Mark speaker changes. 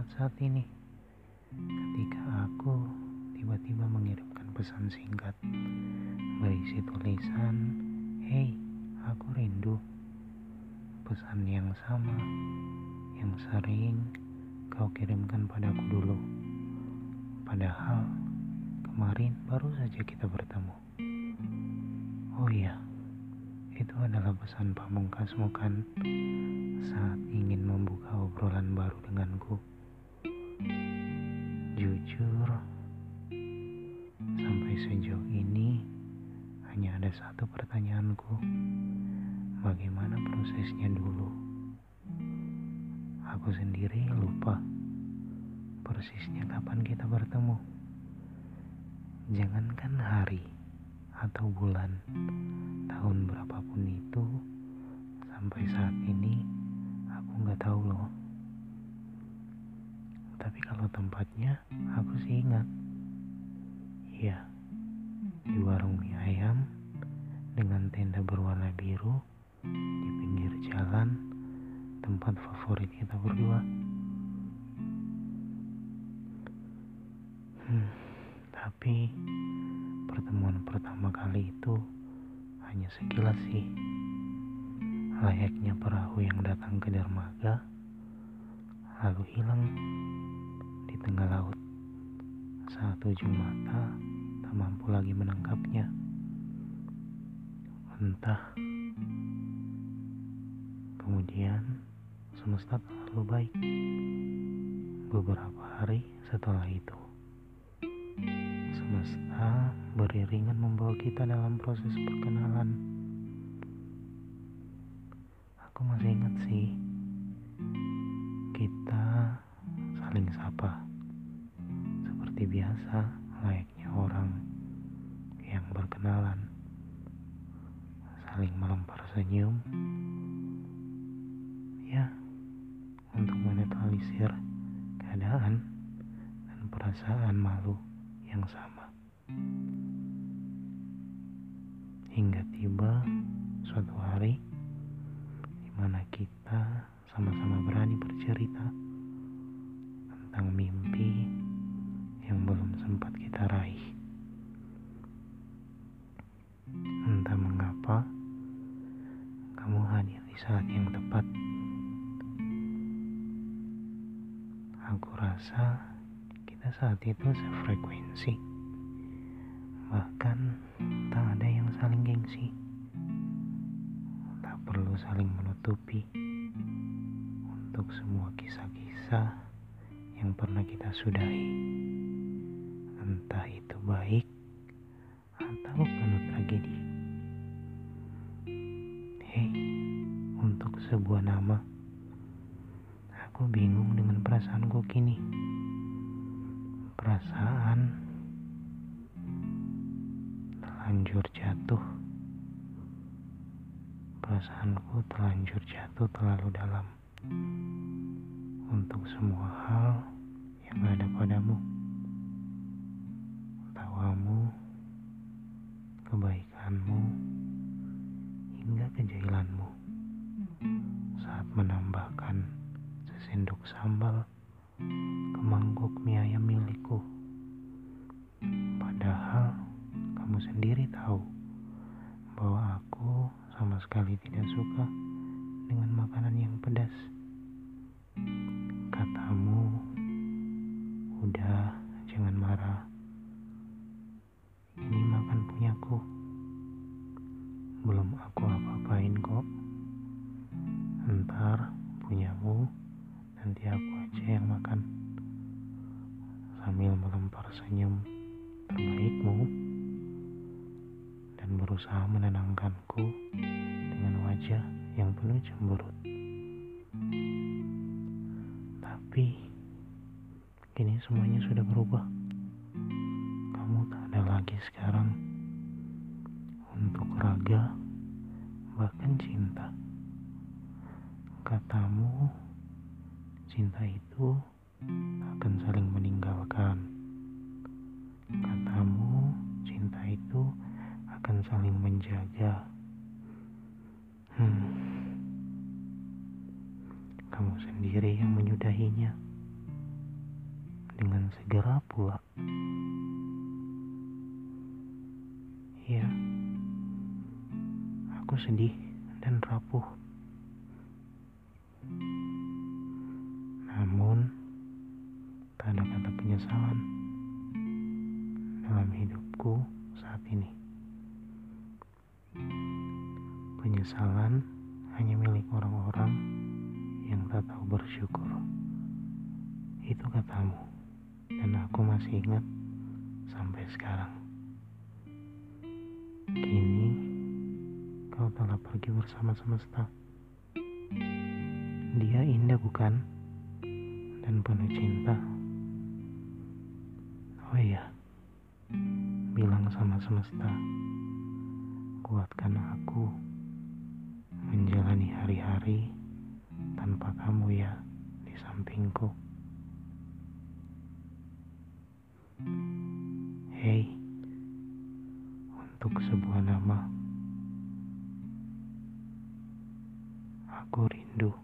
Speaker 1: saat-saat ini. Ketika aku tiba-tiba mengirimkan pesan singkat berisi tulisan Hei, aku rindu. Pesan yang sama yang sering kau kirimkan padaku dulu. Padahal kemarin baru saja kita bertemu. Oh iya itu adalah pesan pamungkasmu kan saat ingin membuka obrolan baru denganku sejauh ini hanya ada satu pertanyaanku. Bagaimana prosesnya dulu? Aku sendiri lupa persisnya kapan kita bertemu. Jangankan hari atau bulan, tahun berapapun itu, sampai saat ini aku nggak tahu loh. Tapi kalau tempatnya, aku sih ingat. Iya, di warung mie ayam dengan tenda berwarna biru di pinggir jalan, tempat favorit kita berdua. Hmm, tapi pertemuan pertama kali itu hanya sekilas sih. Layaknya perahu yang datang ke dermaga, lalu hilang tengah laut saat ujung mata tak mampu lagi menangkapnya. Entah. Kemudian semesta terlalu baik. Beberapa hari setelah itu, semesta beriringan membawa kita dalam proses perkenalan. Aku masih ingat sih, kita saling sapa seperti biasa layaknya orang yang berkenalan saling melempar senyum ya untuk menetralisir keadaan dan perasaan malu yang sama hingga tiba suatu hari di mana kita sama-sama berani bercerita tentang mimpi yang belum sempat kita raih. Di saat yang tepat. Aku rasa kita saat itu sefrekuensi. Bahkan tak ada yang saling gengsi. Tak perlu saling menutupi untuk semua kisah-kisah yang pernah kita sudahi entah itu baik sebuah nama, aku bingung dengan perasaanku kini. Perasaan terlanjur jatuh. Perasaanku terlanjur jatuh terlalu dalam untuk semua hal yang ada padamu tawamu, kebaikanmu, hingga kejahilanmu saat menambahkan sesendok sambal ke mangkuk mie ayam milikku. Padahal kamu sendiri tahu bahwa aku sama sekali tidak suka dengan makanan yang pedas. Katamu, udah jangan marah Sambil melempar senyum terbaikmu dan berusaha menenangkanku dengan wajah yang penuh cemberut. Tapi kini semuanya sudah berubah lagi sekarang untuk raga bahkan cinta katamu cinta itu akan saling meninggalkan. Katamu cinta itu akan saling menjaga. Hmm. Kamu sendiri yang menyudahinya. Dengan segera pula. Ya, aku sedih dan rapuh. Kata penyesalan dalam hidupku saat ini. Penyesalan hanya milik orang-orang yang tak tahu bersyukur. Itu katamu, dan aku masih ingat sampai sekarang. Kini, kau telah pergi bersama semesta. Dia indah bukan? Dan penuh cinta. Oh iya, bilang sama semesta, kuatkan aku menjalani hari-hari tanpa kamu ya di sampingku. Hei, untuk sebuah nama, aku rindu.